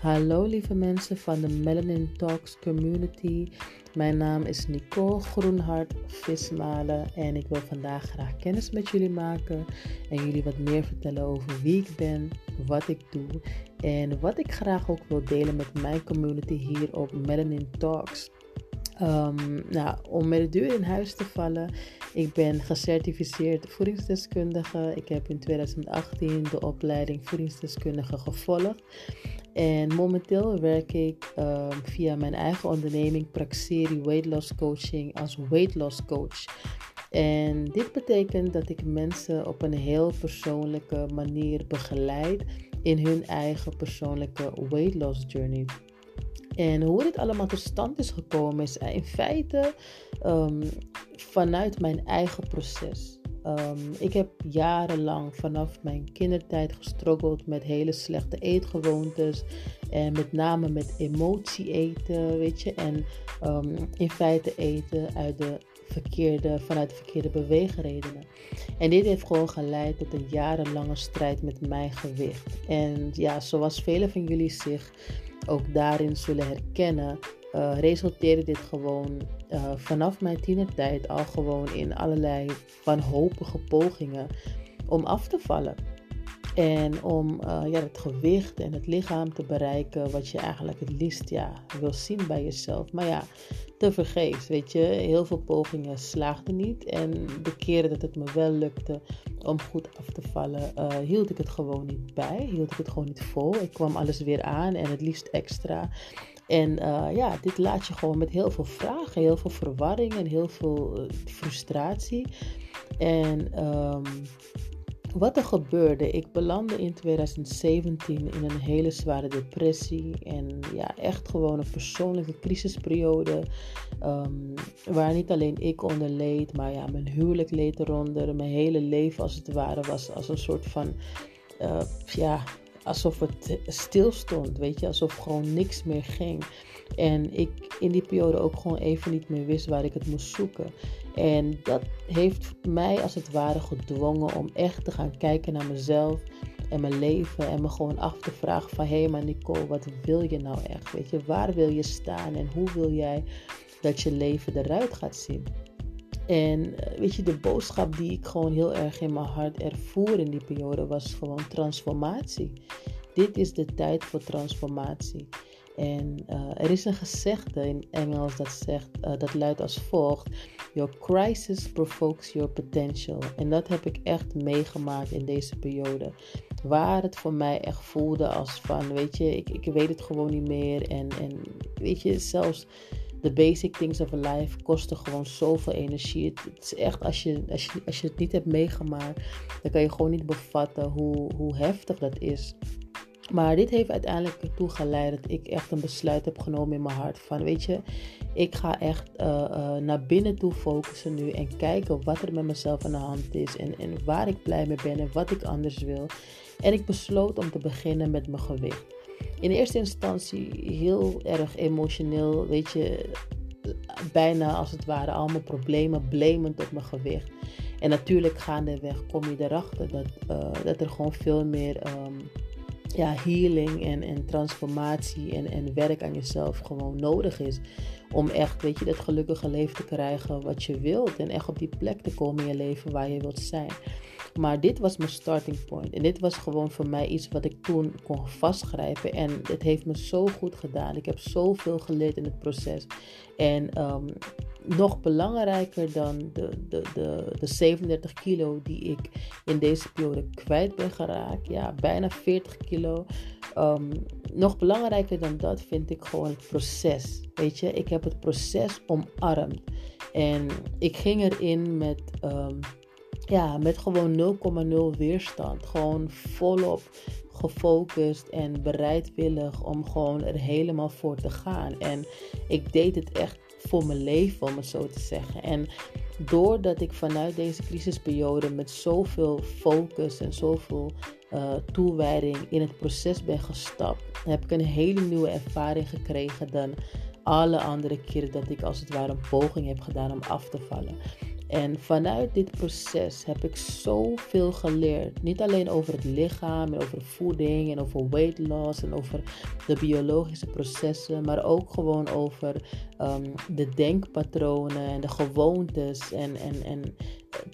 Hallo lieve mensen van de Melanin Talks community. Mijn naam is Nicole Groenhart Vismalen en ik wil vandaag graag kennis met jullie maken en jullie wat meer vertellen over wie ik ben, wat ik doe en wat ik graag ook wil delen met mijn community hier op Melanin Talks. Um, nou, om met de deur in huis te vallen. Ik ben gecertificeerd voedingsdeskundige. Ik heb in 2018 de opleiding voedingsdeskundige gevolgd. En momenteel werk ik um, via mijn eigen onderneming Praxeri Weight Loss Coaching als weight loss coach. En dit betekent dat ik mensen op een heel persoonlijke manier begeleid in hun eigen persoonlijke weight loss journey. En hoe dit allemaal tot stand is gekomen is in feite um, vanuit mijn eigen proces. Um, ik heb jarenlang vanaf mijn kindertijd gestruggeld met hele slechte eetgewoontes. En met name met emotie eten, weet je. En um, in feite eten uit de verkeerde, vanuit de verkeerde beweegredenen. En dit heeft gewoon geleid tot een jarenlange strijd met mijn gewicht. En ja, zoals velen van jullie zich ook daarin zullen herkennen, uh, resulteerde dit gewoon uh, vanaf mijn tienertijd al gewoon in allerlei wanhopige pogingen om af te vallen. En om uh, ja, het gewicht en het lichaam te bereiken wat je eigenlijk het liefst ja, wil zien bij jezelf. Maar ja, te vergeefs, weet je. Heel veel pogingen slaagden niet. En de keren dat het me wel lukte om goed af te vallen, hield ik het gewoon niet bij. Hield ik het gewoon niet vol. Ik kwam alles weer aan en het liefst extra. En uh, ja, dit laat je gewoon met heel veel vragen, heel veel verwarring en heel veel frustratie. En um, wat er gebeurde, ik belandde in 2017 in een hele zware depressie en ja, echt gewoon een persoonlijke crisisperiode um, waar niet alleen ik onder leed, maar ja, mijn huwelijk leed eronder, mijn hele leven als het ware was als een soort van, uh, ja, alsof het stil stond, weet je, alsof gewoon niks meer ging. En ik in die periode ook gewoon even niet meer wist waar ik het moest zoeken. En dat heeft mij als het ware gedwongen om echt te gaan kijken naar mezelf en mijn leven. En me gewoon af te vragen van, hé maar Nicole, wat wil je nou echt? Weet je, waar wil je staan en hoe wil jij dat je leven eruit gaat zien? En eh, weet je, de boodschap die ik gewoon heel erg in mijn hart ervoer in die periode was gewoon transformatie. Dit is de tijd voor transformatie. En uh, er is een gezegde in Engels dat, zegt, uh, dat luidt als volgt: Your crisis provokes your potential. En dat heb ik echt meegemaakt in deze periode. Waar het voor mij echt voelde als van, weet je, ik, ik weet het gewoon niet meer. En, en weet je, zelfs de basic things of life kosten gewoon zoveel energie. Het, is echt, als je, als, je, als je het niet hebt meegemaakt, dan kan je gewoon niet bevatten hoe, hoe heftig dat is. Maar dit heeft uiteindelijk ertoe geleid dat ik echt een besluit heb genomen in mijn hart. Van weet je, ik ga echt uh, uh, naar binnen toe focussen nu. En kijken wat er met mezelf aan de hand is. En, en waar ik blij mee ben en wat ik anders wil. En ik besloot om te beginnen met mijn gewicht. In eerste instantie heel erg emotioneel. Weet je, bijna als het ware allemaal problemen blamend op mijn gewicht. En natuurlijk gaandeweg kom je erachter dat, uh, dat er gewoon veel meer... Um, ja, healing en, en transformatie en, en werk aan jezelf gewoon nodig is. Om echt, weet je, dat gelukkige leven te krijgen wat je wilt. En echt op die plek te komen in je leven waar je wilt zijn. Maar dit was mijn starting point. En dit was gewoon voor mij iets wat ik toen kon vastgrijpen. En het heeft me zo goed gedaan. Ik heb zoveel geleerd in het proces. En um, nog belangrijker dan de, de, de, de 37 kilo die ik in deze periode kwijt ben geraakt. Ja, bijna 40 kilo. Um, nog belangrijker dan dat vind ik gewoon het proces. Weet je, ik heb het proces omarmd. En ik ging erin met, um, ja, met gewoon 0,0 weerstand. Gewoon volop gefocust en bereidwillig om gewoon er helemaal voor te gaan. En ik deed het echt voor mijn leven, om het zo te zeggen. En doordat ik vanuit deze crisisperiode met zoveel focus en zoveel uh, toewijding in het proces ben gestapt, heb ik een hele nieuwe ervaring gekregen dan alle andere keren dat ik als het ware een poging heb gedaan om af te vallen. En vanuit dit proces heb ik zoveel geleerd. Niet alleen over het lichaam en over voeding en over weight loss en over de biologische processen, maar ook gewoon over ehm, de denkpatronen en de gewoontes en, en, en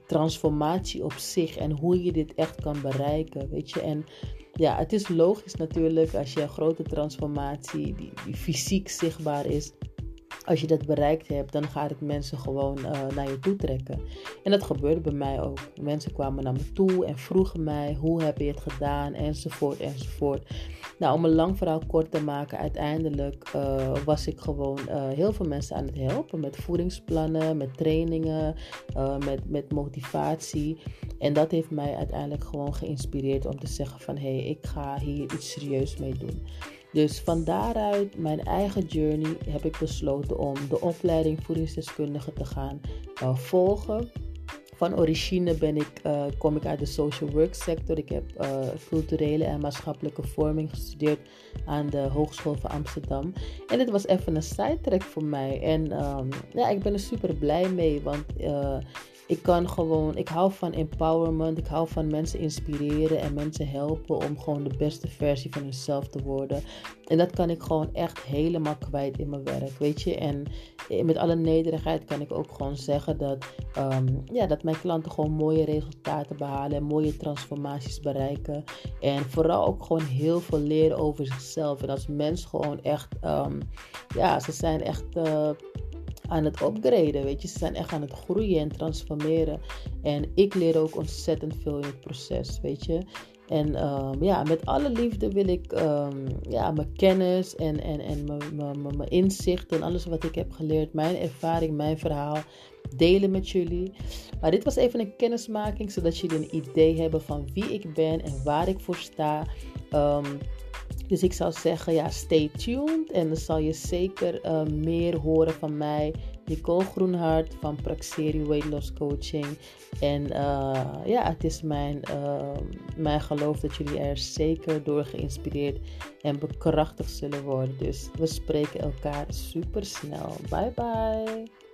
transformatie op zich en hoe je dit echt kan bereiken. Weet je, en ja, het is logisch natuurlijk als je een grote transformatie die, die fysiek zichtbaar is als je dat bereikt hebt, dan gaat het mensen gewoon uh, naar je toe trekken. En dat gebeurde bij mij ook. Mensen kwamen naar me toe en vroegen mij hoe heb je het gedaan, enzovoort, enzovoort. Nou, om een lang verhaal kort te maken, uiteindelijk uh, was ik gewoon uh, heel veel mensen aan het helpen met voedingsplannen, met trainingen, met, met motivatie. En dat heeft mij uiteindelijk gewoon geïnspireerd om te zeggen van hé, hey, ik ga hier iets serieus mee doen. Dus van daaruit, mijn eigen journey, heb ik besloten om de opleiding voedingsdeskundige te gaan uh, volgen. Van origine ben ik, uh, kom ik uit de social work sector. Ik heb uh, culturele en maatschappelijke vorming gestudeerd aan de Hogeschool van Amsterdam. En het was even een sidetrack voor mij. En um, ja, ik ben er super blij mee, want ik kan gewoon, ik hou van empowerment. Ik hou van mensen inspireren en mensen helpen om gewoon de beste versie van hunzelf te worden. En dat kan ik gewoon echt helemaal kwijt in mijn werk, weet je. En met alle nederigheid kan ik ook gewoon zeggen dat, ehm, ja, dat mijn klanten gewoon mooie resultaten behalen en mooie transformaties bereiken. En vooral ook gewoon heel veel leren over zichzelf. En als mens gewoon echt, um, ja, ze zijn echt. Uh, aan het upgraden. Weet je, ze zijn echt aan het groeien en transformeren. En ik leer ook ontzettend veel in het proces. Weet je. En um, ja, met alle liefde wil ik um, ja, mijn kennis en, en, en mijn, mijn, mijn inzichten en alles wat ik heb geleerd, mijn ervaring, mijn verhaal delen met jullie. Maar dit was even een kennismaking, zodat jullie een idee hebben van wie ik ben en waar ik voor sta. Um, dus ik zou zeggen, ja, stay tuned. En dan zal je zeker meer horen van mij. Nicole Groenhart van Praxeri Weight Loss Coaching. En uh, ja, het is mijn, uh, mijn geloof dat jullie er zeker door geïnspireerd en bekrachtigd zullen worden. Dus we spreken elkaar super snel. Bye bye.